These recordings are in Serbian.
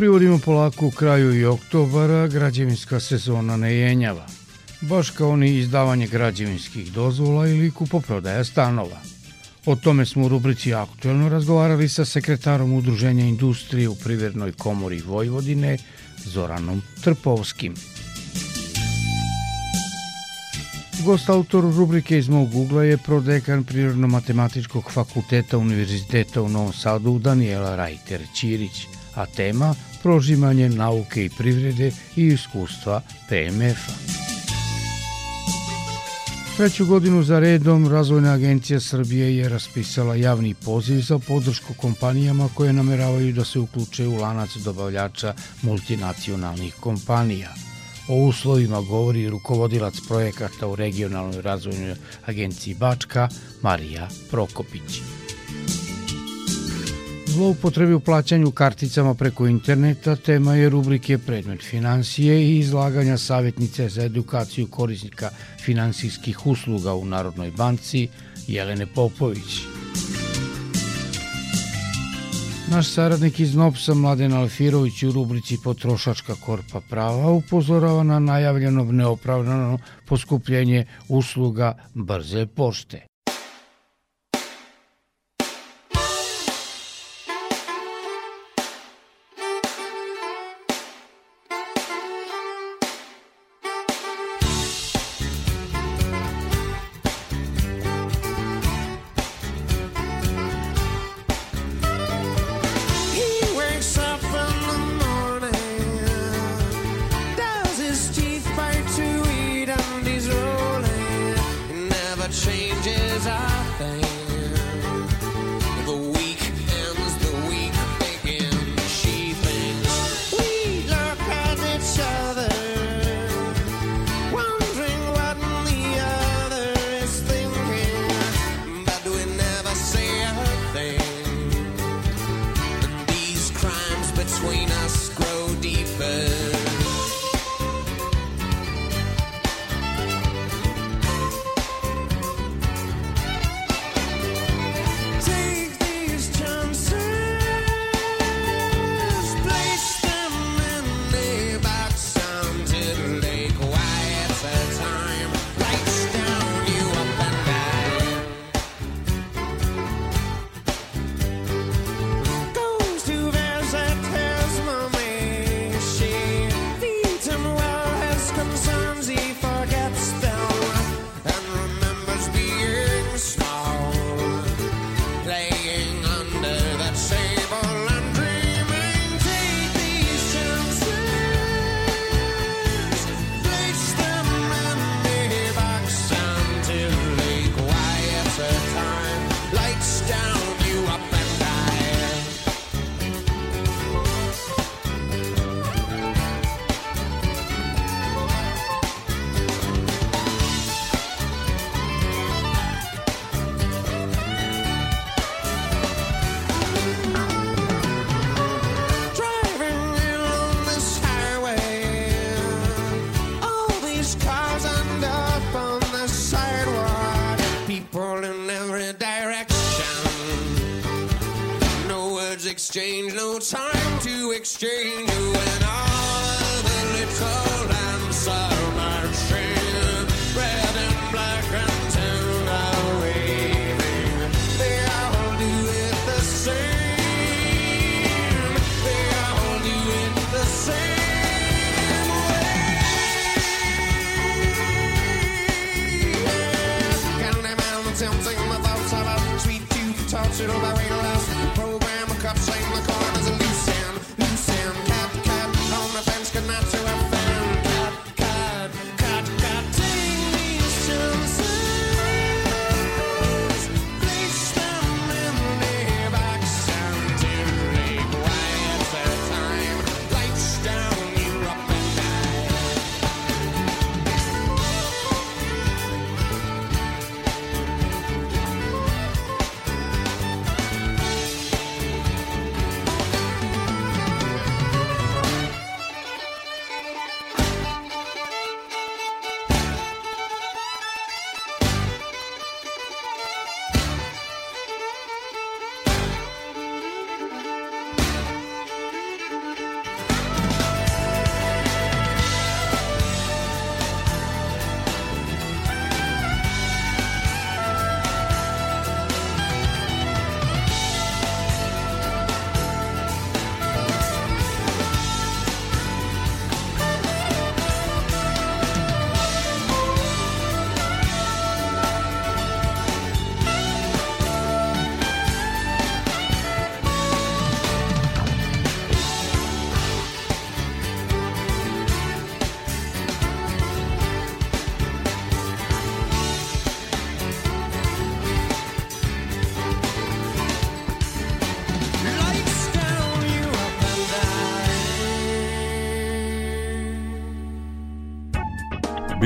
Privodimo polako kraju i oktobara, građevinska sezona ne jenjava. Baš kao ni izdavanje građevinskih dozvola ili kupoprodaja stanova. O tome smo u rubrici Aktuelno razgovarali sa sekretarom Udruženja industrije u Privrednoj komori Vojvodine, Zoranom Trpovskim. Gost autor rubrike iz mog ugla je prodekan Prirodno-matematičkog fakulteta Univerziteta u Novom Sadu Daniela Rajter Ćirić, a tema prožimanje nauke i privrede i iskustva PMF-a. Treću godinu za redom Razvojna agencija Srbije je raspisala javni poziv za podršku kompanijama koje nameravaju da se uključe u lanac dobavljača multinacionalnih kompanija – O uslovima govori rukovodilac projekata u regionalnoj razvojnoj agenciji Bačka Marija Prokopić. Zloupotrebi u plaćanju karticama preko interneta tema je rubrike Predmet financije i izlaganja savjetnice za edukaciju korisnika finansijskih usluga u Narodnoj banci Jelene Popović. Naš saradnik iz NOPS-a Mladen Alfirović u rubrici Potrošačka korpa prava upozorava na najavljeno neopravdano poskupljenje usluga brze pošte.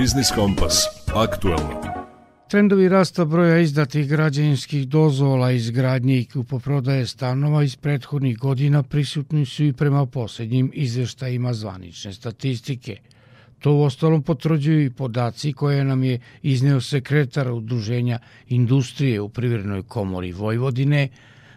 Biznis Kompas. Aktualno. Trendovi rasta broja izdatih građevinskih dozvola, izgradnje i kupoprodaje stanova iz prethodnih godina prisutni su i prema poslednjim izveštajima zvanične statistike. To u ostalom potvrđuju i podaci koje nam je izneo sekretar Udruženja industrije u Privrednoj komori Vojvodine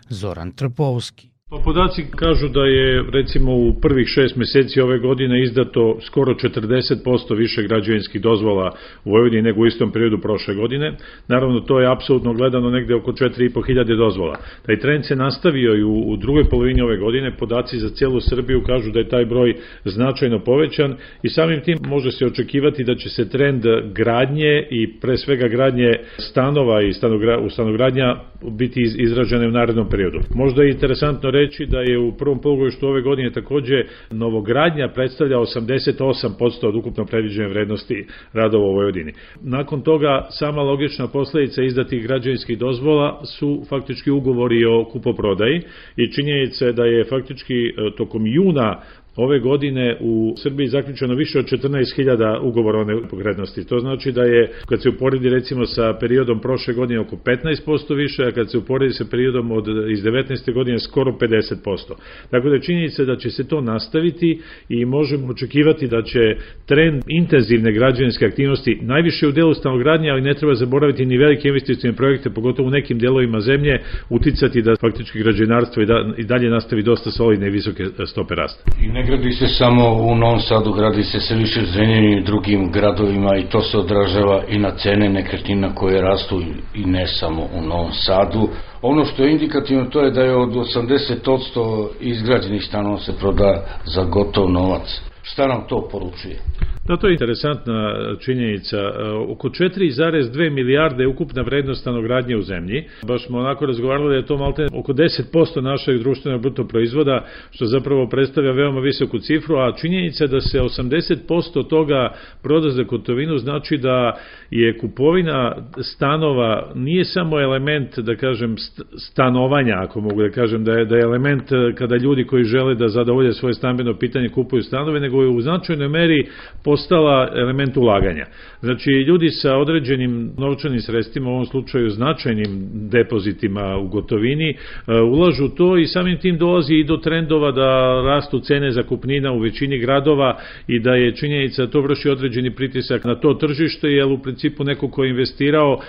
Zoran Trpovski. Pa podaci kažu da je recimo u prvih šest meseci ove godine izdato skoro 40% više građevinskih dozvola u Vojvodini nego u istom periodu prošle godine. Naravno to je apsolutno gledano negde oko 4.500 dozvola. Taj trend se nastavio i u, u drugoj polovini ove godine. Podaci za celu Srbiju kažu da je taj broj značajno povećan i samim tim može se očekivati da će se trend gradnje i pre svega gradnje stanova i stanogra, u stanogradnja biti izražene u narednom periodu. Možda je interesantno reći da je u prvom polugodištu ove godine takođe novogradnja predstavlja 88% od ukupno predviđene vrednosti radova u Vojvodini. Nakon toga sama logična posledica izdatih građevinskih dozvola su faktički ugovori o kupoprodaji i činjenica da je faktički e, tokom juna ove godine u Srbiji zaključeno više od 14.000 ugovora o nepokretnosti. To znači da je, kad se uporedi recimo sa periodom prošle godine oko 15% više, a kad se uporedi sa periodom od, iz 19. godine skoro 50%. Tako da je činjenica da će se to nastaviti i možemo očekivati da će trend intenzivne građevinske aktivnosti najviše u delu stanogradnje, ali ne treba zaboraviti ni velike investicijne projekte, pogotovo u nekim delovima zemlje, uticati da faktički građevinarstvo i, da, i dalje nastavi dosta solidne i visoke stope rasta. I gradi se samo u Novom Sadu, gradi se sve više u i drugim gradovima i to se odražava i na cene nekretnina koje rastu i ne samo u Novom Sadu. Ono što je indikativno to je da je od 80% izgrađenih stanova se proda za gotov novac. Šta nam to poručuje? Da, to je interesantna činjenica. E, oko 4,2 milijarde je ukupna vrednost stanogradnje u zemlji. Baš smo onako razgovarali da je to malte oko 10% našeg društvenog bruto proizvoda, što zapravo predstavlja veoma visoku cifru, a činjenica da se 80% toga proda za gotovinu znači da je kupovina stanova nije samo element, da kažem, stanovanja, ako mogu da kažem, da je, da je element kada ljudi koji žele da zadovolje svoje stambeno pitanje kupuju stanove, nego je u značajnoj meri postala element ulaganja. Znači, ljudi sa određenim novčanim sredstvima, u ovom slučaju značajnim depozitima u gotovini, e, ulažu to i samim tim dolazi i do trendova da rastu cene zakupnina u većini gradova i da je činjenica da to vrši određeni pritisak na to tržište, jer u principu neko ko je investirao e,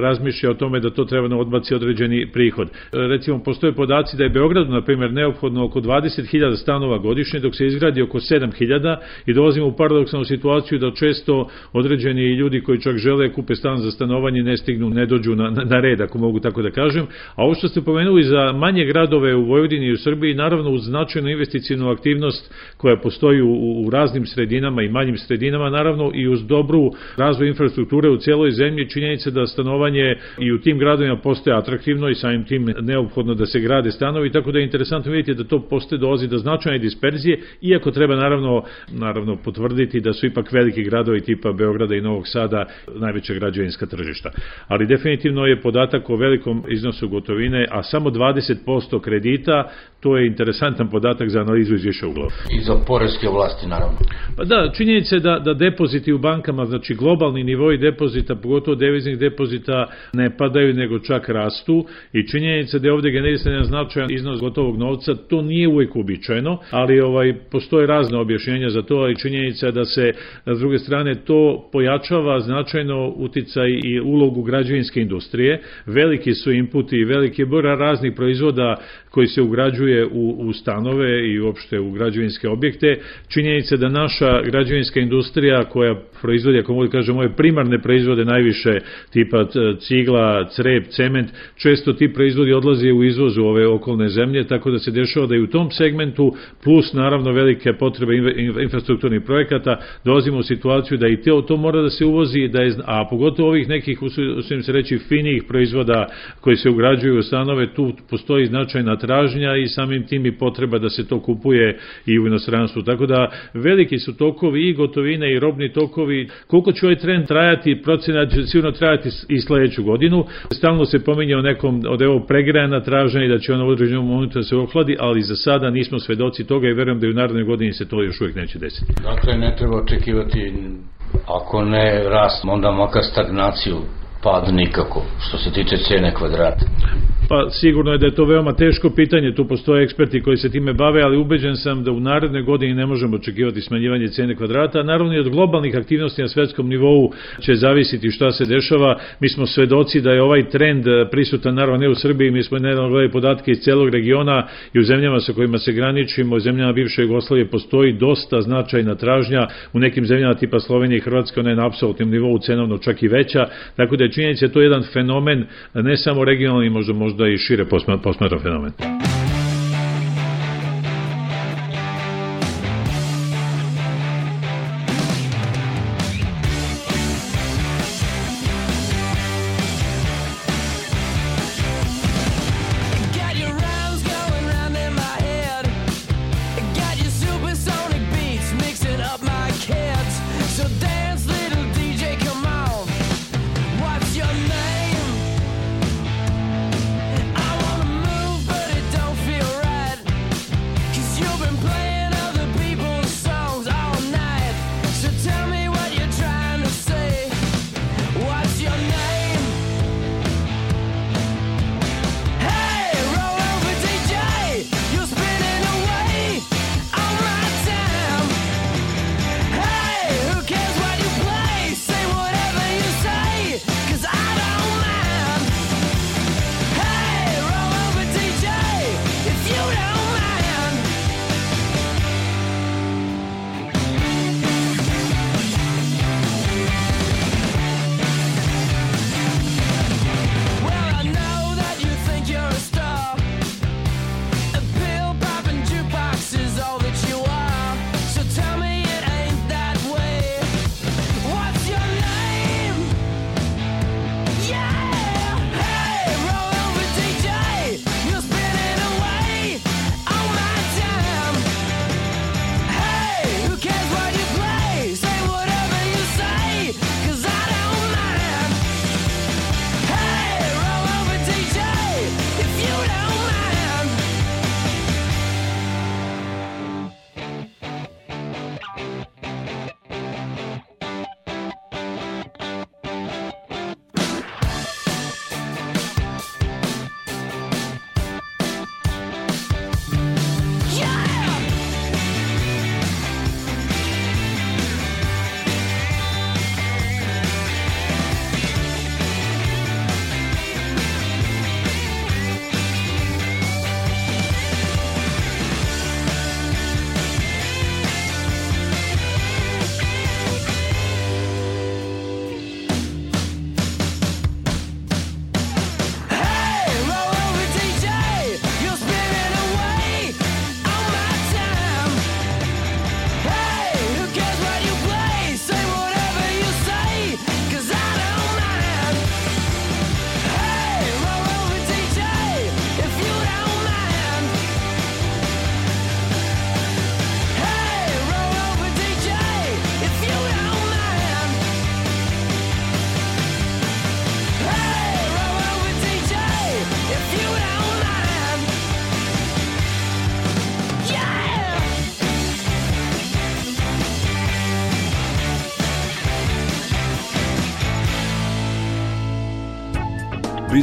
razmišlja o tome da to treba da odbaci određeni prihod. E, recimo, postoje podaci da je Beogradu, na primjer, neophodno oko 20.000 stanova godišnje, dok se izgradi oko 7.000 i dolazimo u paradoksalnu situaciju da često određeni ljudi koji čak žele kupe stan za stanovanje ne stignu, ne dođu na, na red, ako mogu tako da kažem. A ovo što ste pomenuli za manje gradove u Vojvodini i u Srbiji, naravno uz značajnu investicijnu aktivnost koja postoji u, u raznim sredinama i manjim sredinama, naravno i uz dobru razvoj infrastrukture u cijeloj zemlji, činjenica da stanovanje i u tim gradovima postaje atraktivno i samim tim neophodno da se grade stanovi, tako da je interesantno vidjeti da to postaje dolazi do značajne disperzije, iako treba naravno, naravno potvrditi da su ipak veliki gradovi tipa Beograda i Novog Sada najveća građevinska tržišta. Ali definitivno je podatak o velikom iznosu gotovine, a samo 20% kredita, to je interesantan podatak za analizu izvješća uglova. I za poreske vlasti, naravno. Pa da, činjenica je da, da depoziti u bankama, znači globalni nivoi depozita, pogotovo deviznih depozita, ne padaju, nego čak rastu i činjenica da je ovde generisan jedan značajan iznos gotovog novca, to nije uvek uobičajeno, ali ovaj postoje razne objašnjenja za to, ali činjenica da se s druge strane to pojačava značajno uticaj i ulogu građevinske industrije. Veliki su inputi i veliki broj raznih proizvoda koji se ugrađuje u, u stanove i uopšte u građevinske objekte. Činjenica da naša građevinska industrija koja proizvodi, ako mogu da kažem, ove primarne proizvode najviše tipa cigla, crep, cement, često ti proizvodi odlaze u izvozu ove okolne zemlje, tako da se dešava da i u tom segmentu, plus naravno velike potrebe infrastrukturnih projekata, dolazimo u situaciju da i te, to mora da se uvozi, da je, a pogotovo ovih nekih, usudim se reći, finijih proizvoda koji se ugrađuju u stanove, tu postoji značajna tražnja i samim tim i potreba da se to kupuje i u inostranstvu. Tako da veliki su tokovi i gotovine i robni tokovi. Koliko će ovaj trend trajati, procena će sigurno trajati i sledeću godinu. Stalno se pominje o nekom od evo pregrajana tražnja i da će ona u određenom momentu da se ohladi, ali za sada nismo svedoci toga i verujem da i u narodnoj godini se to još uvijek neće desiti. Dakle, ne treba očekivati ako ne rast, onda makar stagnaciju pad nikako, što se tiče cene kvadrata. Pa sigurno je da je to veoma teško pitanje, tu postoje eksperti koji se time bave, ali ubeđen sam da u narednoj godini ne možemo očekivati smanjivanje cene kvadrata, naravno i od globalnih aktivnosti na svetskom nivou će zavisiti šta se dešava. Mi smo svedoci da je ovaj trend prisutan naravno ne u Srbiji, mi smo nedavno gledali podatke iz celog regiona i u zemljama sa kojima se graničimo, u zemljama bivše Jugoslavije postoji dosta značajna tražnja, u nekim zemljama tipa Slovenije i Hrvatske ona je na apsolutnom nivou cenovno čak i veća, tako da činjenica to je jedan fenomen ne samo regionalni, možda možda i šire posmatra fenomen.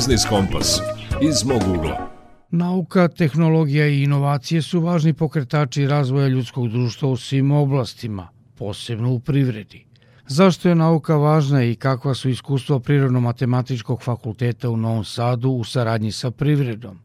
Biznis Kompas iz mog ugla. Nauka, tehnologija i inovacije su važni pokretači razvoja ljudskog društva u svim oblastima, posebno u privredi. Zašto je nauka važna i kakva su iskustva Prirodno-matematičkog fakulteta u Novom Sadu u saradnji sa privredom?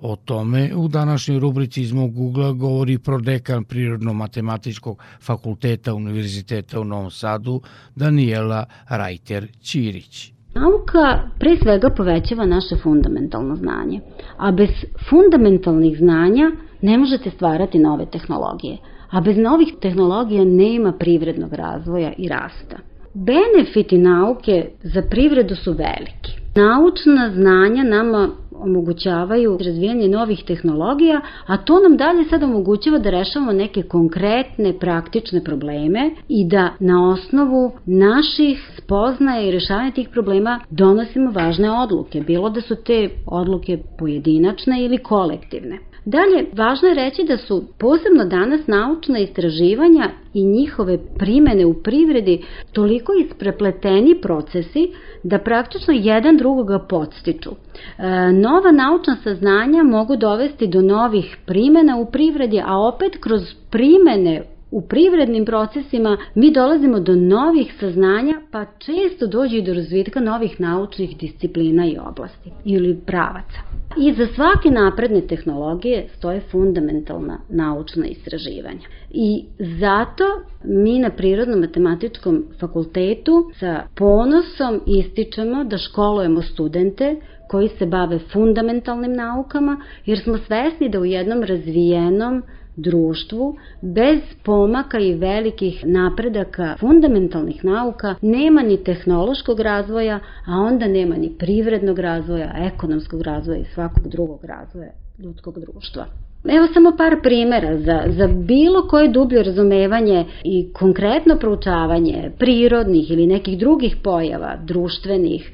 O tome u današnjoj rubrici iz mog ugla govori prodekan Prirodno-matematičkog fakulteta Univerziteta u Novom Sadu Daniela Rajter-Ćirić. Nauka pre svega povećava naše fundamentalno znanje, a bez fundamentalnih znanja ne možete stvarati nove tehnologije, a bez novih tehnologija nema privrednog razvoja i rasta. Benefiti nauke za privredu su veliki. Naučna znanja nama omogućavaju razvijanje novih tehnologija, a to nam dalje sad omogućava da rešavamo neke konkretne praktične probleme i da na osnovu naših spoznaja i rešavanja tih problema donosimo važne odluke, bilo da su te odluke pojedinačne ili kolektivne. Dalje, važno je reći da su posebno danas naučna istraživanja i njihove primene u privredi toliko isprepleteni procesi da praktično jedan drugoga podstiču. E, nova naučna saznanja mogu dovesti do novih primena u privredi, a opet kroz primene u privrednim procesima mi dolazimo do novih saznanja, pa često dođe i do razvitka novih naučnih disciplina i oblasti ili pravaca. I za svake napredne tehnologije stoje fundamentalna naučna istraživanja. I zato mi na Prirodno-matematičkom fakultetu sa ponosom ističemo da školujemo studente koji se bave fundamentalnim naukama, jer smo svesni da u jednom razvijenom društvu bez pomaka i velikih napredaka fundamentalnih nauka nema ni tehnološkog razvoja, a onda nema ni privrednog razvoja, ekonomskog razvoja i svakog drugog razvoja ljudskog društva. Evo samo par primera za, za bilo koje dublje razumevanje i konkretno proučavanje prirodnih ili nekih drugih pojava, društvenih,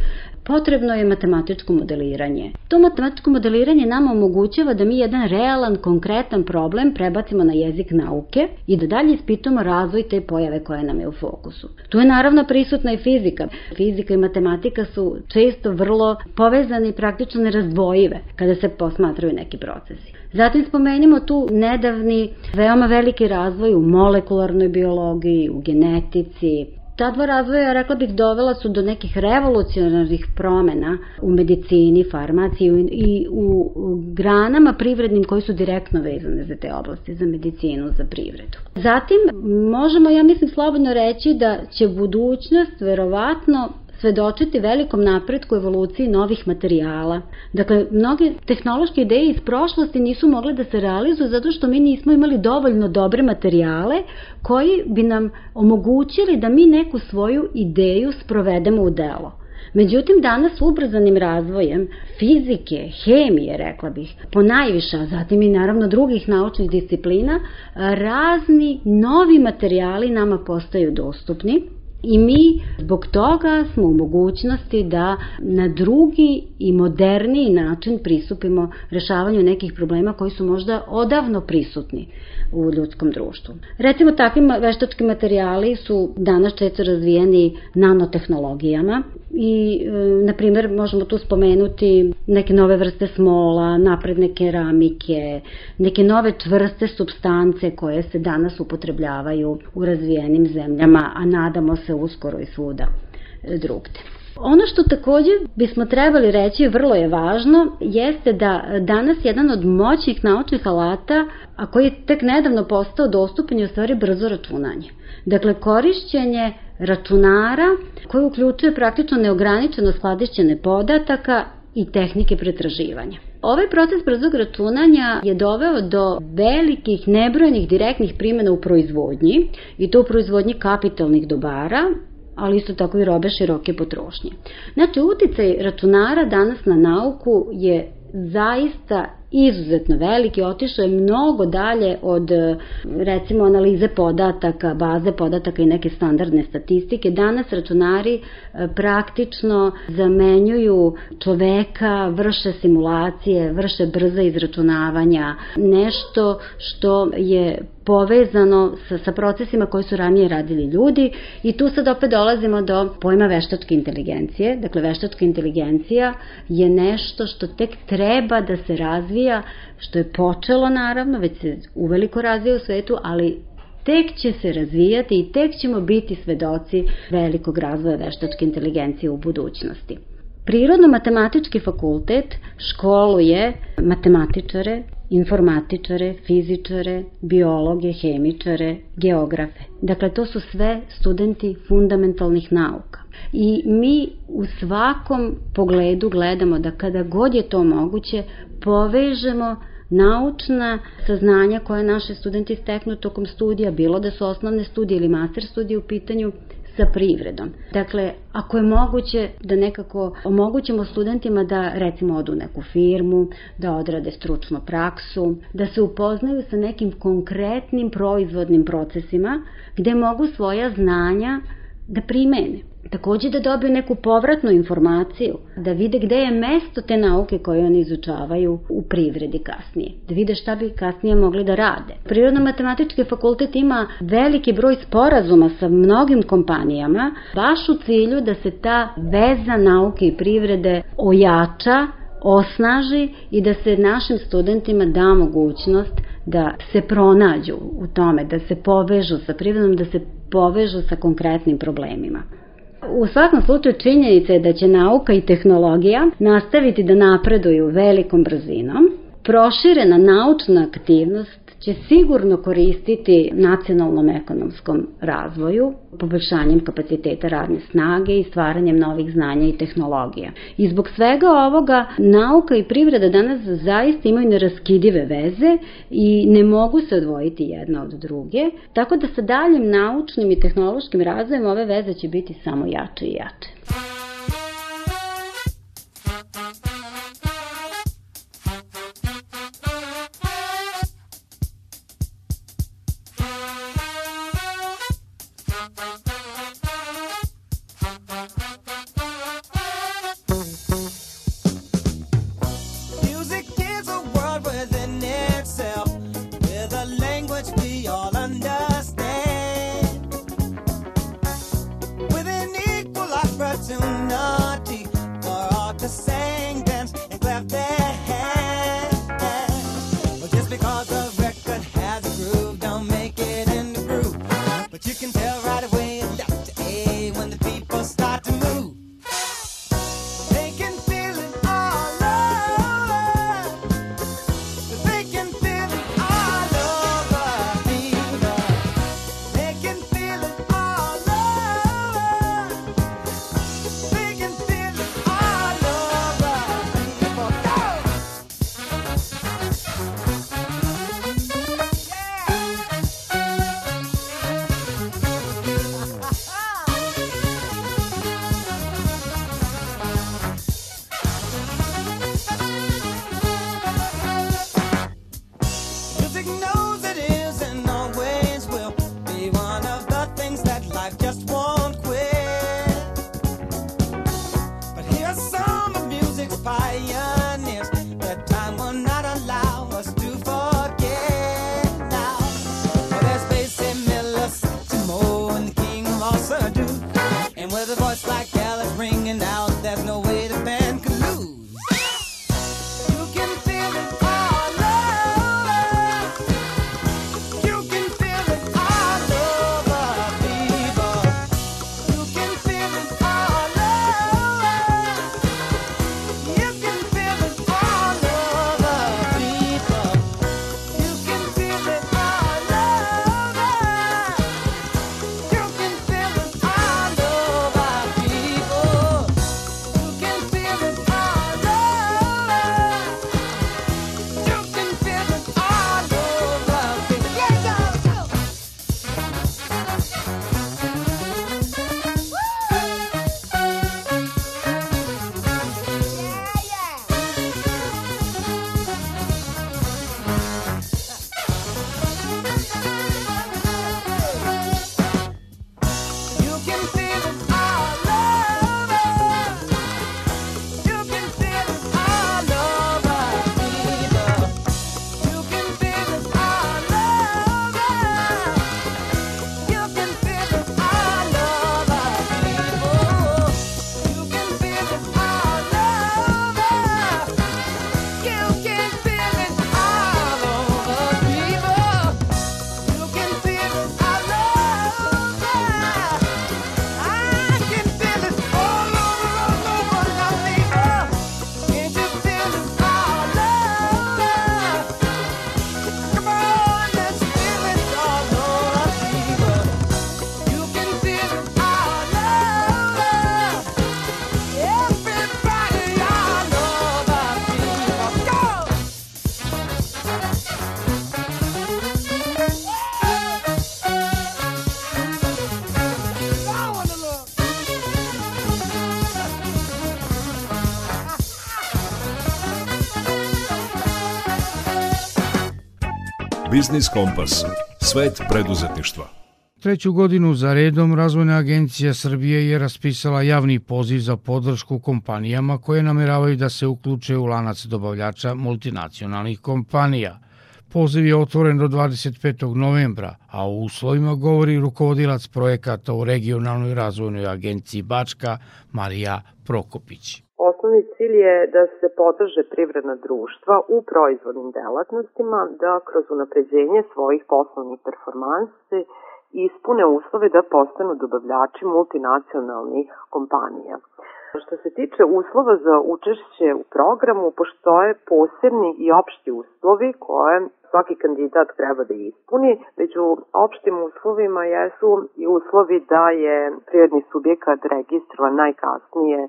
potrebno je matematičko modeliranje. To matematičko modeliranje nama omogućava da mi jedan realan, konkretan problem prebacimo na jezik nauke i da dalje ispitamo razvoj te pojave koja nam je u fokusu. Tu je naravno prisutna i fizika. Fizika i matematika su često vrlo povezane i praktično nerazdvojive kada se posmatraju neki procesi. Zatim spomenimo tu nedavni veoma veliki razvoj u molekularnoj biologiji, u genetici, Ta dva razvoja, rekla bih, dovela su do nekih revolucionarnih promena u medicini, farmaciji i u granama privrednim koji su direktno vezane za te oblasti, za medicinu, za privredu. Zatim, možemo, ja mislim, slobodno reći da će budućnost verovatno svedočiti velikom napretku evoluciji novih materijala. Dakle, mnoge tehnološke ideje iz prošlosti nisu mogle da se realizuju zato što mi nismo imali dovoljno dobre materijale koji bi nam omogućili da mi neku svoju ideju sprovedemo u delo. Međutim, danas ubrzanim razvojem fizike, hemije, rekla bih, po najviša, zatim i naravno drugih naučnih disciplina, razni novi materijali nama postaju dostupni I mi zbog toga smo u mogućnosti da na drugi i moderniji način pristupimo rešavanju nekih problema koji su možda odavno prisutni u ljudskom društvu. Recimo, takvi veštački materijali su danas često razvijeni nanotehnologijama i, e, na primjer, možemo tu spomenuti neke nove vrste smola, napredne keramike, neke nove čvrste substance koje se danas upotrebljavaju u razvijenim zemljama, a nadamo se uskoro i svuda drugde. Ono što takođe bismo trebali reći, vrlo je važno, jeste da danas jedan od moćnih naučnih alata, a koji je tek nedavno postao dostupan je u stvari brzo računanje. Dakle, korišćenje računara koji uključuje praktično neograničeno skladišćene podataka i tehnike pretraživanja. Ovaj proces brzog računanja je doveo do velikih nebrojenih direktnih primjena u proizvodnji i to u proizvodnji kapitalnih dobara, ali isto tako i robe široke potrošnje. Znači, uticaj računara danas na nauku je zaista izuzetno veliki, otišao je mnogo dalje od recimo analize podataka, baze podataka i neke standardne statistike. Danas računari e, praktično zamenjuju čoveka, vrše simulacije, vrše brza izračunavanja, nešto što je povezano sa, sa procesima koji su ranije radili ljudi i tu sad opet dolazimo do pojma veštačke inteligencije. Dakle, veštačka inteligencija je nešto što tek treba da se razvija, što je počelo naravno, već se uveliko razvija u svetu, ali tek će se razvijati i tek ćemo biti svedoci velikog razvoja veštačke inteligencije u budućnosti. Prirodno-matematički fakultet školuje matematičare, informatičare, fizičare, biologe, hemičare, geografe. Dakle, to su sve studenti fundamentalnih nauka. I mi u svakom pogledu gledamo da kada god je to moguće, povežemo naučna saznanja koje naše studenti steknu tokom studija, bilo da su osnovne studije ili master studije u pitanju, sa privredom. Dakle, ako je moguće da nekako omogućimo studentima da recimo odu u neku firmu, da odrade stručnu praksu, da se upoznaju sa nekim konkretnim proizvodnim procesima gde mogu svoja znanja da primene. Takođe da dobiju neku povratnu informaciju, da vide gde je mesto te nauke koje oni izučavaju u privredi kasnije, da vide šta bi kasnije mogli da rade. Prirodno-matematički fakultet ima veliki broj sporazuma sa mnogim kompanijama, baš u cilju da se ta veza nauke i privrede ojača, osnaži i da se našim studentima da mogućnost da se pronađu u tome, da se povežu sa privredom, da se povežu sa konkretnim problemima. U svakom slučaju činjenica je da će nauka i tehnologija nastaviti da napreduju velikom brzinom. Proširena naučna aktivnost će sigurno koristiti nacionalnom ekonomskom razvoju, poboljšanjem kapaciteta radne snage i stvaranjem novih znanja i tehnologija. I zbog svega ovoga nauka i privreda danas zaista imaju neraskidive veze i ne mogu se odvojiti jedna od druge, tako da sa daljem naučnim i tehnološkim razvojem ove veze će biti samo jače i jače. do? And with a voice like Alice ringing out, there's no way the band can lose. You can feel it. Biznis Kompas. Svet preduzetništva. Treću godinu za redom Razvojna agencija Srbije je raspisala javni poziv za podršku kompanijama koje nameravaju da se uključe u lanac dobavljača multinacionalnih kompanija. Poziv je otvoren do 25. novembra, a o uslovima govori rukovodilac projekata u regionalnoj razvojnoj agenciji Bačka Marija Prokopić. Osnovni cilj je da se podrže privredna društva u proizvodnim delatnostima, da kroz unapređenje svojih poslovnih performansi ispune uslove da postanu dobavljači multinacionalnih kompanija. Što se tiče uslova za učešće u programu, postoje posebni i opšti uslovi koje svaki kandidat treba da ispuni. Među opštim uslovima jesu i uslovi da je prirodni subjekat registrovan najkasnije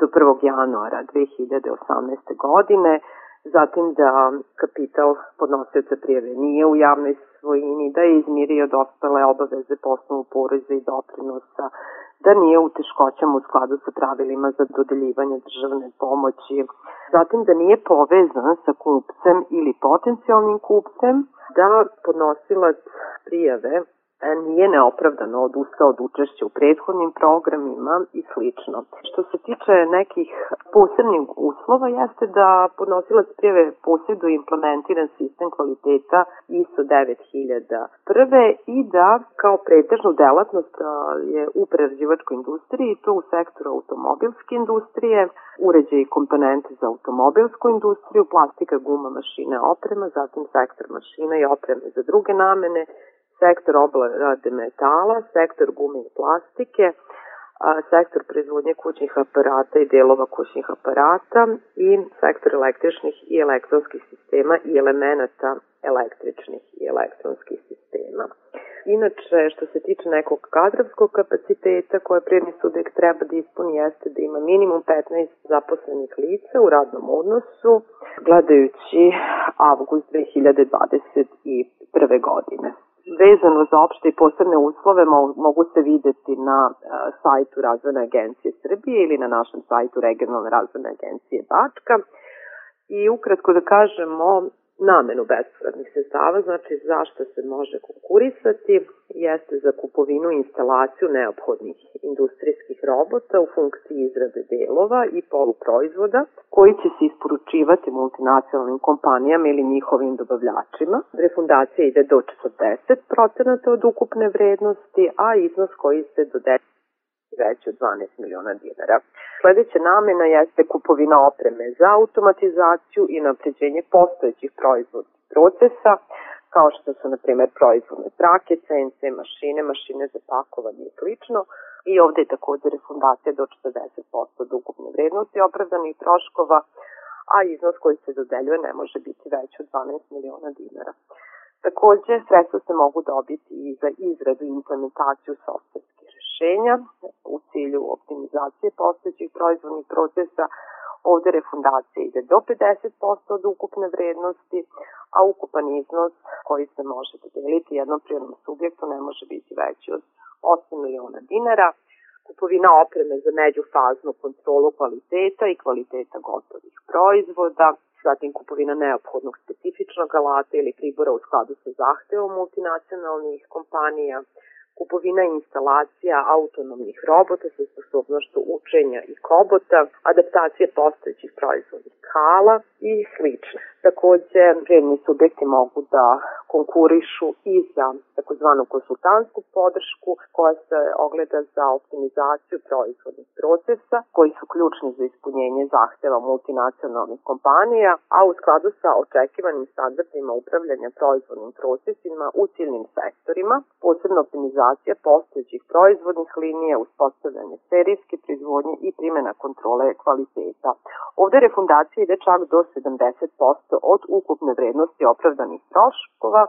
do 1. januara 2018. godine, zatim da kapital podnosioca prijeve nije u javnoj svojini, da je izmirio dostale obaveze po osnovu poreza i doprinosa, da nije u teškoćama u skladu sa pravilima za dodeljivanje državne pomoći, zatim da nije povezan sa kupcem ili potencijalnim kupcem, da podnosilac prijave nije neopravdano odustao od učešća u prethodnim programima i slično. Što se tiče nekih posebnih uslova jeste da podnosilac prijeve posjeduje implementiran sistem kvaliteta ISO 9000 prve i da kao pretežnu delatnost je u prerađivačkoj industriji, to u sektoru automobilske industrije, uređaj i komponente za automobilsku industriju, plastika, guma, mašine, oprema, zatim sektor mašina i opreme za druge namene, sektor obrade metala, sektor gume i plastike, sektor proizvodnje kućnih aparata i delova kućnih aparata i sektor električnih i elektronskih sistema i elemenata električnih i elektronskih sistema. Inače, što se tiče nekog kadrovskog kapaciteta koje prijedni subjekt treba da ispuni jeste da ima minimum 15 zaposlenih lica u radnom odnosu, gledajući avgust 2021. godine vezano za opšte i posebne uslove mogu se videti na e, sajtu Razvojne agencije Srbije ili na našem sajtu Regionalne razvojne agencije Bačka. I ukratko da kažemo, namenu bespovratnih sredstava, znači zašto se može konkurisati, jeste za kupovinu i instalaciju neophodnih industrijskih robota u funkciji izrade delova i poluproizvoda koji će se isporučivati multinacionalnim kompanijama ili njihovim dobavljačima. Refundacija ide do 40% od ukupne vrednosti, a iznos koji se dodelje veći od 12 miliona dinara. Sledeća namena jeste kupovina opreme za automatizaciju i napređenje postojećih proizvodnih procesa, kao što su, na primer, proizvodne trake, CNC mašine, mašine za pakovanje i slično. I ovde je takođe refundacija do 40% od ukupne vrednosti opravdanih troškova, a iznos koji se dodeljuje ne može biti veći od 12 miliona dinara. Takođe, sredstva se mogu dobiti i za izradu i implementaciju softverskih rešenja u cilju optimizacije postojećih proizvodnih procesa. Ovde refundacija ide do 50% od ukupne vrednosti, a ukupan iznos koji se može dodeliti jednom prirodnom subjektu ne može biti veći od 8 miliona dinara. Kupovina opreme za međufaznu kontrolu kvaliteta i kvaliteta gotovih proizvoda, zatim kupovina neophodnog specifičnog alata ili pribora u skladu sa zahtevom multinacionalnih kompanija, kupovina instalacija autonomnih robota sa sposobnošću učenja i kobota, adaptacije postojećih proizvodnih kala i slično. Takođe, privredni subjekti mogu da konkurišu i za takozvanu konsultantsku podršku koja se ogleda za optimizaciju proizvodnih procesa koji su ključni za ispunjenje zahteva multinacionalnih kompanija, a u skladu sa očekivanim standardima upravljanja proizvodnim procesima u ciljnim sektorima, posebno optimizacija postojećih proizvodnih linija, uspostavljanje serijske proizvodnje i primjena kontrole kvaliteta. Ovde refundacija ide čak do 70% od ukupne vrednosti opravdanih troškova,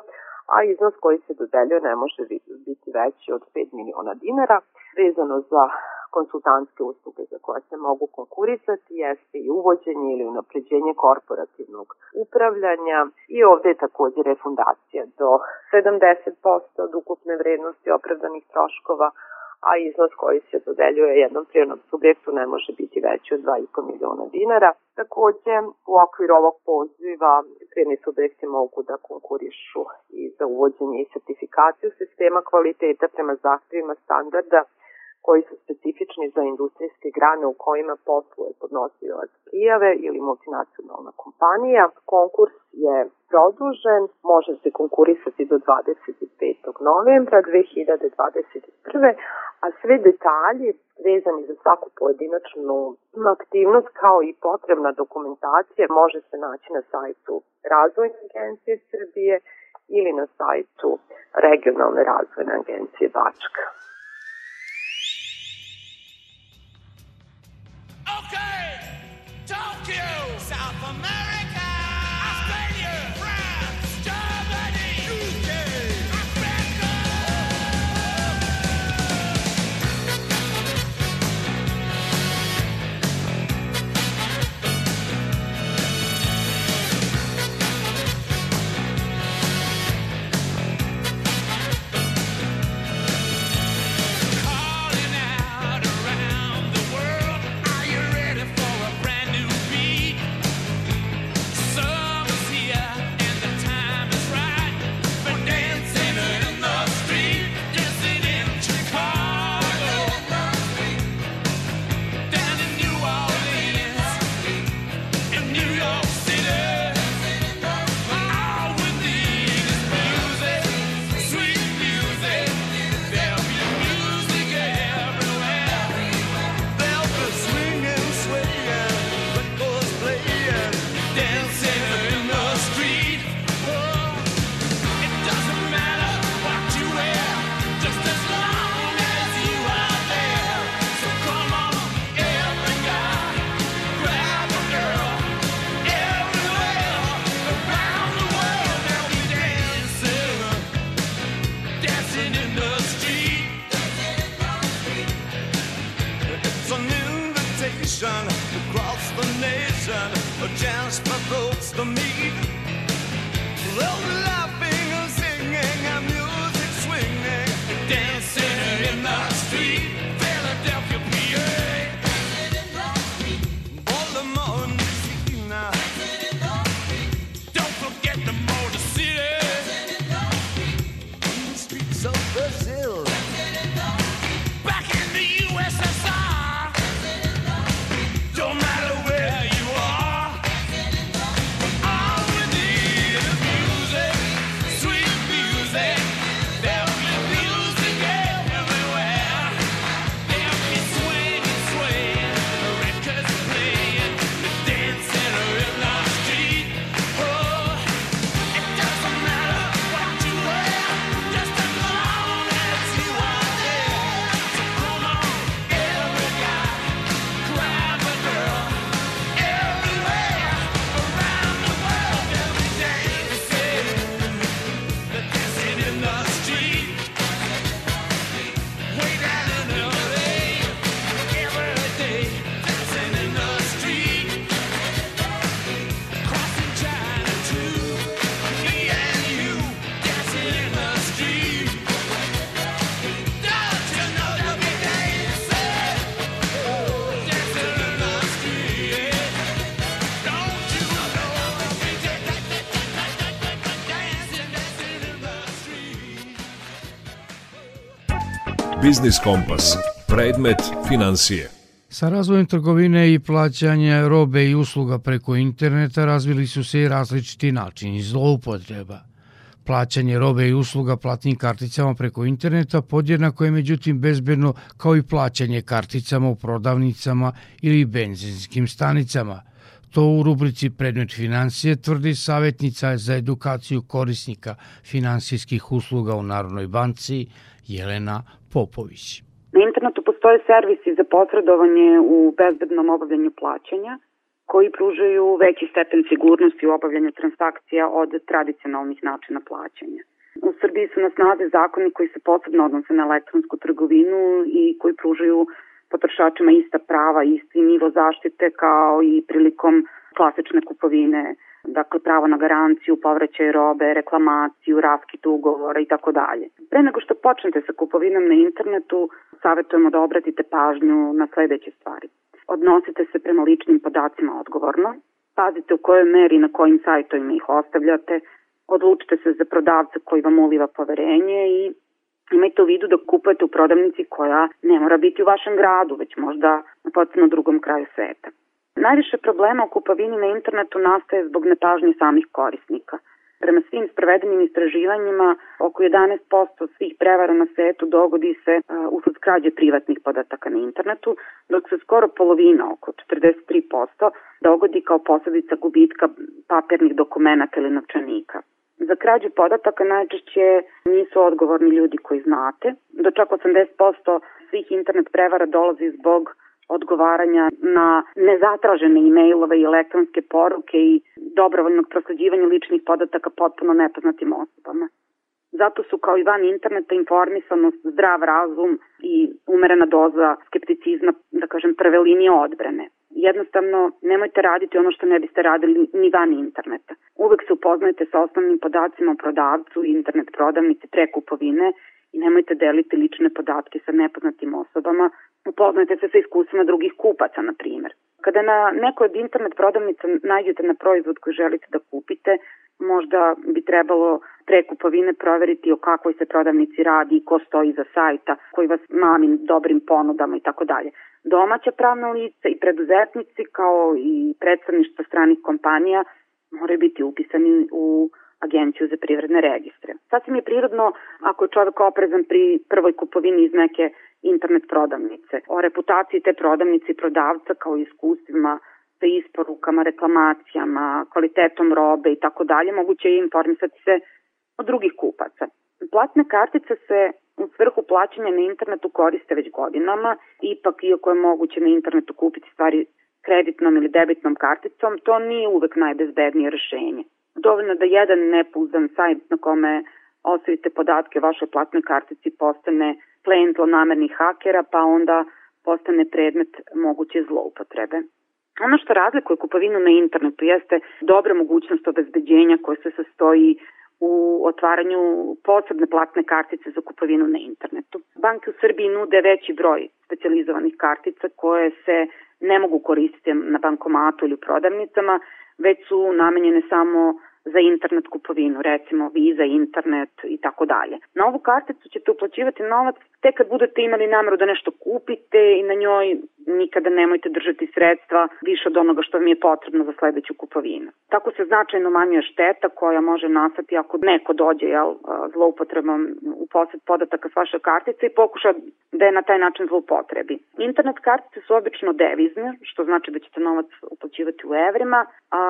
a iznos koji se dodeljuje ne može biti veći od 5 miliona dinara. Vezano za konsultantske usluge za koje se mogu konkurisati jeste i uvođenje ili unapređenje korporativnog upravljanja i ovde je takođe refundacija do 70% od ukupne vrednosti opravdanih troškova, a iznos koji se dodeljuje jednom prijavnom subjektu ne može biti veći od 2,5 miliona dinara. Takođe, u okviru ovog poziva prijavni subjekti mogu da konkurišu i za uvođenje i sertifikaciju sistema kvaliteta prema zahtjevima standarda koji su specifični za industrijske grane u kojima posluje podnosilac prijave ili multinacionalna kompanija. Konkurs je produžen, može se konkurisati do 25. novembra 2021. a sve detalji vezani za svaku pojedinačnu aktivnost kao i potrebna dokumentacija može se naći na sajtu Razvojne agencije Srbije ili na sajtu Regionalne razvojne agencije Bačka. Tokyo, South America. Biznis Kompas. Predmet financije. Sa razvojem trgovine i plaćanja robe i usluga preko interneta razvili su se i različiti načini zloupotreba. Plaćanje robe i usluga platnim karticama preko interneta podjednako je međutim bezbedno kao i plaćanje karticama u prodavnicama ili benzinskim stanicama. To u rubrici Predmet financije tvrdi savjetnica za edukaciju korisnika finansijskih usluga u Narodnoj banci Jelena Popović. Na internetu postoje servisi za posredovanje u bezbednom obavljanju plaćanja koji pružaju veći stepen sigurnosti u obavljanju transakcija od tradicionalnih načina plaćanja. U Srbiji su na snazi zakoni koji se posebno odnose na elektronsku trgovinu i koji pružaju potrošačima ista prava, isti nivo zaštite kao i prilikom klasične kupovine dakle pravo na garanciju, povraćaj robe, reklamaciju, raskid ugovora i tako dalje. Pre nego što počnete sa kupovinom na internetu, savjetujemo da obratite pažnju na sledeće stvari. Odnosite se prema ličnim podacima odgovorno, pazite u kojoj meri i na kojim sajtovima ih ostavljate, odlučite se za prodavca koji vam uliva poverenje i imajte u vidu da kupujete u prodavnici koja ne mora biti u vašem gradu, već možda na potpuno drugom kraju sveta. Najviše problema u kupovini na internetu nastaje zbog nepažnje samih korisnika. Prema svim sprovedenim istraživanjima, oko 11% svih prevara na svetu dogodi se uh, usled krađe privatnih podataka na internetu, dok se skoro polovina, oko 43%, dogodi kao posledica gubitka papirnih dokumenta ili novčanika. Za krađu podataka najčešće nisu odgovorni ljudi koji znate, do čak 80% svih internet prevara dolazi zbog odgovaranja na nezatražene e-mailove i elektronske poruke i dobrovoljnog prosleđivanja ličnih podataka potpuno nepoznatim osobama. Zato su kao i van interneta informisanost, zdrav razum i umerena doza skepticizma, da kažem, prve linije odbrane. Jednostavno, nemojte raditi ono što ne biste radili ni van interneta. Uvek se upoznajte sa osnovnim podacima o prodavcu internet prodavnici pre kupovine i nemojte deliti lične podatke sa nepoznatim osobama. Upoznajte se sa iskustvima drugih kupaca, na primjer. Kada na nekoj od internet prodavnica nađete na proizvod koji želite da kupite, možda bi trebalo pre kupovine proveriti o kakvoj se prodavnici radi i ko stoji iza sajta, koji vas mami dobrim ponudama i tako dalje. Domaća pravna lica i preduzetnici kao i predstavništva stranih kompanija moraju biti upisani u agenciju za privredne registre. Sasvim je prirodno ako je čovek oprezan pri prvoj kupovini iz neke internet prodavnice. O reputaciji te prodavnice i prodavca kao iskustvima sa isporukama, reklamacijama, kvalitetom robe i tako dalje, moguće je informisati se od drugih kupaca. Platne kartice se u svrhu plaćanja na internetu koriste već godinama, ipak iako je moguće na internetu kupiti stvari kreditnom ili debitnom karticom, to nije uvek najbezbednije rešenje. Dovoljno da jedan nepouzdan sajt na kome ostavite podatke o vašoj platnoj kartici postane plen zlonamernih hakera, pa onda postane predmet moguće zloupotrebe. Ono što razlikuje kupovinu na internetu jeste dobra mogućnost obezbeđenja koja se sastoji u otvaranju posebne platne kartice za kupovinu na internetu. Banke u Srbiji nude veći broj specializovanih kartica koje se ne mogu koristiti na bankomatu ili u prodavnicama, već su namenjene samo za internet kupovinu, recimo Visa, internet i tako dalje. Na ovu karticu ćete uplaćivati novac tek kad budete imali nameru da nešto kupite i na njoj nikada nemojte držati sredstva više od onoga što vam je potrebno za sledeću kupovinu. Tako se značajno manjuje šteta koja može nastati ako neko dođe jel, zloupotrebom u posed podataka s vaše kartice i pokuša da je na taj način zloupotrebi. Internet kartice su obično devizne, što znači da ćete novac uplaćivati u evrima, a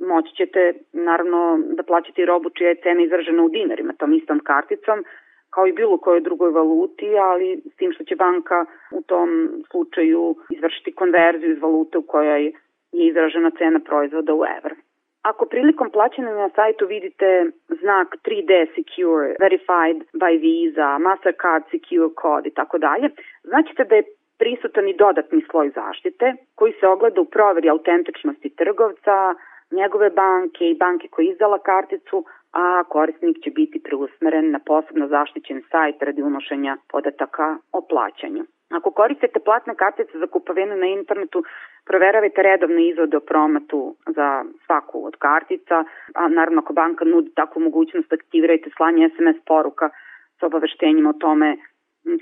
moći ćete naravno da plaćate robu čija je cena izražena u dinarima tom istom karticom, kao i bilo kojoj drugoj valuti, ali s tim što će banka u tom slučaju izvršiti konverziju iz valute u kojoj je izražena cena proizvoda u evra. Ako prilikom plaćanja na sajtu vidite znak 3D Secure, Verified by Visa, Mastercard Secure Code i tako dalje, značite da je prisutan i dodatni sloj zaštite koji se ogleda u proveri autentičnosti trgovca, njegove banke i banke koja izdala karticu, a korisnik će biti preusmeren na posebno zaštićen sajt radi unošenja podataka o plaćanju. Ako koristite platne kartice za kupovinu na internetu, proveravajte redovne izvode o promatu za svaku od kartica, a naravno ako banka nudi takvu mogućnost, aktivirajte slanje SMS poruka sa obaveštenjima o tome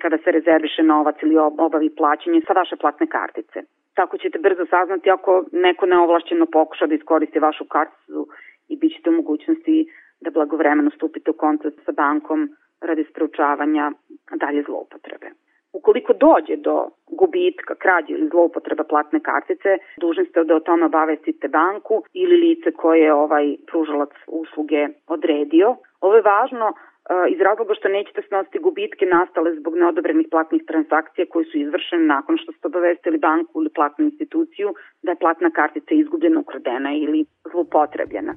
kada se rezerviše novac ili obavi plaćanje sa vaše platne kartice. Tako ćete brzo saznati ako neko neovlašćeno pokuša da iskoristi vašu karticu i bit ćete u mogućnosti da blagovremeno stupite u kontakt sa bankom radi sprečavanja dalje zloupotrebe. Ukoliko dođe do gubitka, krađe ili zloupotreba platne kartice, dužni ste da o tome obavestite banku ili lice koje je ovaj pružalac usluge odredio. Ovo je važno iz razloga što nećete snositi gubitke nastale zbog neodobrenih platnih transakcija koje su izvršene nakon što ste obavestili banku ili platnu instituciju da je platna kartica izgubljena, ukradena ili zlupotrebljena.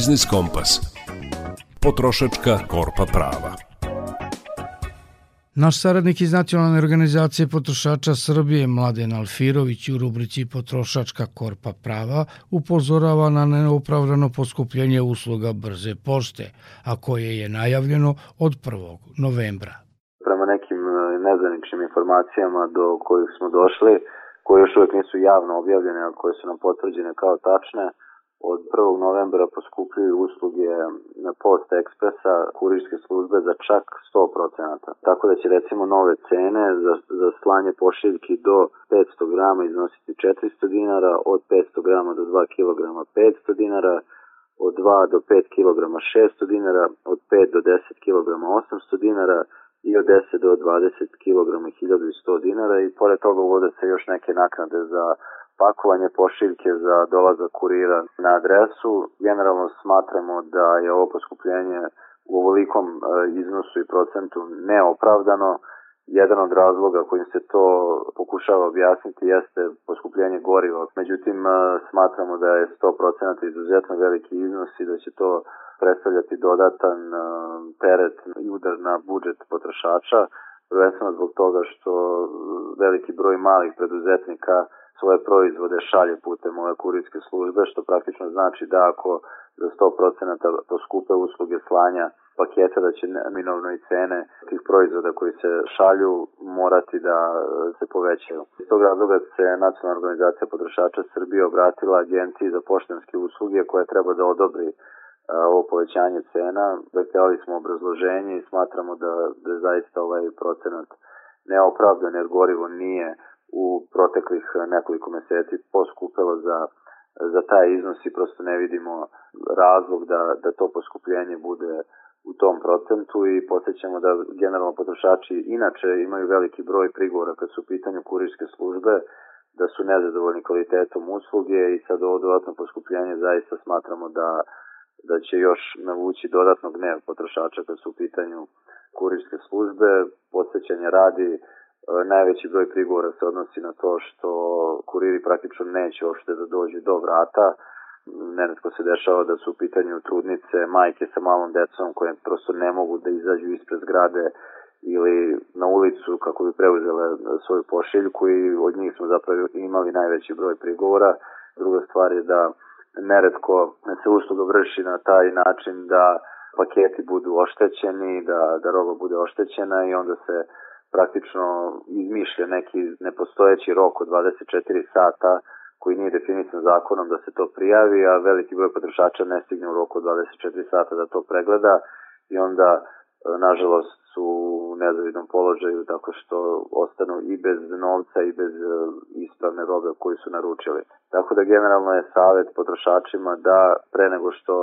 Biznis Kompas. Potrošačka korpa prava. Naš saradnik iz Nacionalne organizacije potrošača Srbije Mladen Alfirović u rubrici Potrošačka korpa prava upozorava na neopravdano poskupljenje usluga brze pošte, a koje je najavljeno od 1. novembra. Prema nekim e, nezaničnim informacijama do kojih smo došli, koje još uvek nisu javno objavljene, a koje su nam potvrđene kao tačne, od 1. novembra poskupljuju usluge na Post Ekspresa kurirske službe za čak 100%. Tako da će recimo nove cene za, za slanje pošiljki do 500 grama iznositi 400 dinara, od 500 grama do 2 kg 500 dinara, od 2 do 5 kg 600 dinara, od 5 do 10 kg 800 dinara i od 10 do 20 kg 1100 dinara i pored toga uvode se još neke naknade za pakovanje pošiljke za dolazak kurira na adresu. Generalno smatramo da je ovo poskupljenje u ovolikom e, iznosu i procentu neopravdano. Jedan od razloga kojim se to pokušava objasniti jeste poskupljenje goriva. Međutim, e, smatramo da je 100% izuzetno veliki iznos i da će to predstavljati dodatan e, teret i udar na budžet potrošača, prvenstveno zbog toga što veliki broj malih preduzetnika svoje proizvode šalje putem ove kurirske službe, što praktično znači da ako za 100% poskupe usluge slanja paketa, da će minovno i cene tih proizvoda koji se šalju morati da se povećaju. Iz tog razloga se Nacionalna organizacija potrošača Srbije obratila agenciji za poštanske usluge koja treba da odobri ovo povećanje cena. Dakle, smo obrazloženje i smatramo da, da zaista ovaj procenat neopravdan jer gorivo nije u proteklih nekoliko meseci poskupelo za, za taj iznos i prosto ne vidimo razlog da, da to poskupljenje bude u tom procentu i podsjećamo da generalno potrošači inače imaju veliki broj prigovora kad su u pitanju kurirske službe, da su nezadovoljni kvalitetom usluge i sad ovo dodatno poskupljenje zaista smatramo da, da će još navući dodatno gnev potrošača kad su u pitanju kurirske službe. Podsjećanje radi E, najveći broj prigovora se odnosi na to što kuriri praktično neće uopšte da dođu do vrata. Neretko se dešava da su u pitanju trudnice, majke sa malom decom koje prosto ne mogu da izađu ispred zgrade ili na ulicu kako bi preuzele svoju pošiljku i od njih smo zapravo imali najveći broj prigovora. Druga stvar je da neretko se usluga vrši na taj način da paketi budu oštećeni, da, da roba bude oštećena i onda se praktično izmišlja neki nepostojeći rok od 24 sata koji nije definisan zakonom da se to prijavi, a veliki broj potrošača ne stigne u roku od 24 sata da to pregleda i onda e, nažalost su u nezavidnom položaju tako što ostanu i bez novca i bez e, ispravne robe koju su naručili. Tako da generalno je savet potrošačima da pre nego što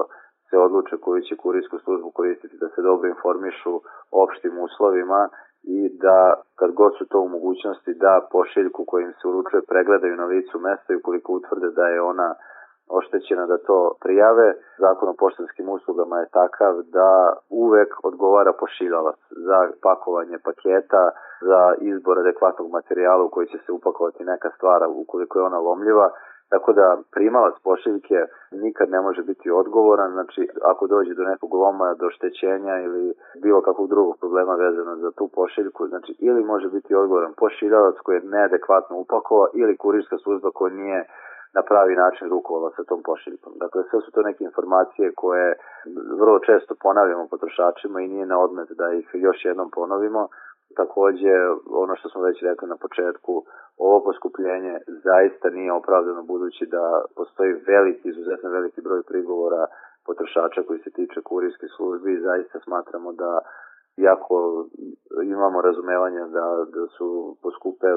se odluče koju će kurijsku službu koristiti da se dobro informišu opštim uslovima i da kad god su to u mogućnosti da pošiljku kojim se uručuje pregledaju na licu mesta i ukoliko utvrde da je ona oštećena da to prijave. Zakon o poštanskim uslugama je takav da uvek odgovara pošiljalac za pakovanje paketa, za izbor adekvatnog materijala u koji će se upakovati neka stvara ukoliko je ona lomljiva Tako da primalac pošiljke nikad ne može biti odgovoran, znači ako dođe do nekog loma, do štećenja ili bilo kakvog drugog problema vezano za tu pošiljku, znači ili može biti odgovoran pošiljalac koji je neadekvatno upakovao ili kurirska služba koja nije na pravi način rukovala sa tom pošiljkom. Dakle, sve su to neke informacije koje vrlo često ponavljamo potrošačima i nije na odmet da ih još jednom ponovimo, Takođe, ono što smo već rekli na početku, ovo poskupljenje zaista nije opravdano budući da postoji veliki, izuzetno veliki broj prigovora potrošača koji se tiče kurirske službe i zaista smatramo da iako imamo razumevanja da, da su poskupe,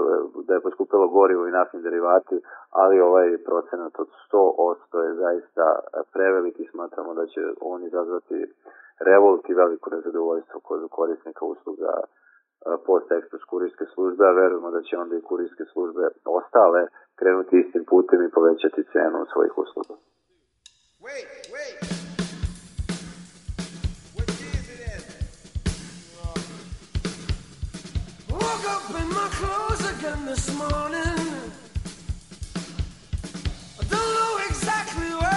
da je poskupelo gorivo i naftni derivati, ali ovaj procenat od 100% je zaista preveliki, smatramo da će on izazvati revolt i veliko nezadovoljstvo kod korisnika usluga post ekspres kurirske službe, a verujemo da će onda i kurirske službe ostale krenuti istim putem i povećati cenu svojih usluga. Wait, wait. Up in my clothes again this morning I don't know exactly where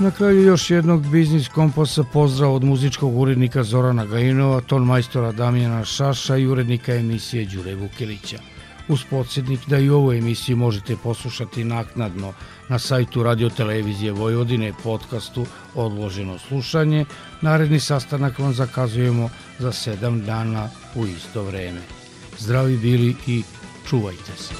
Na kraju još jednog biznis kompasa pozdrav od muzičkog urednika Zorana Gajinova, ton majstora Damjana Šaša i urednika emisije Đure Vukilića. Uz podsjetnik da i ovu emisiju možete poslušati naknadno na sajtu Radio Televizije Vojvodine podcastu Odloženo slušanje. Naredni sastanak vam zakazujemo za sedam dana u isto vreme. Zdravi bili i čuvajte se.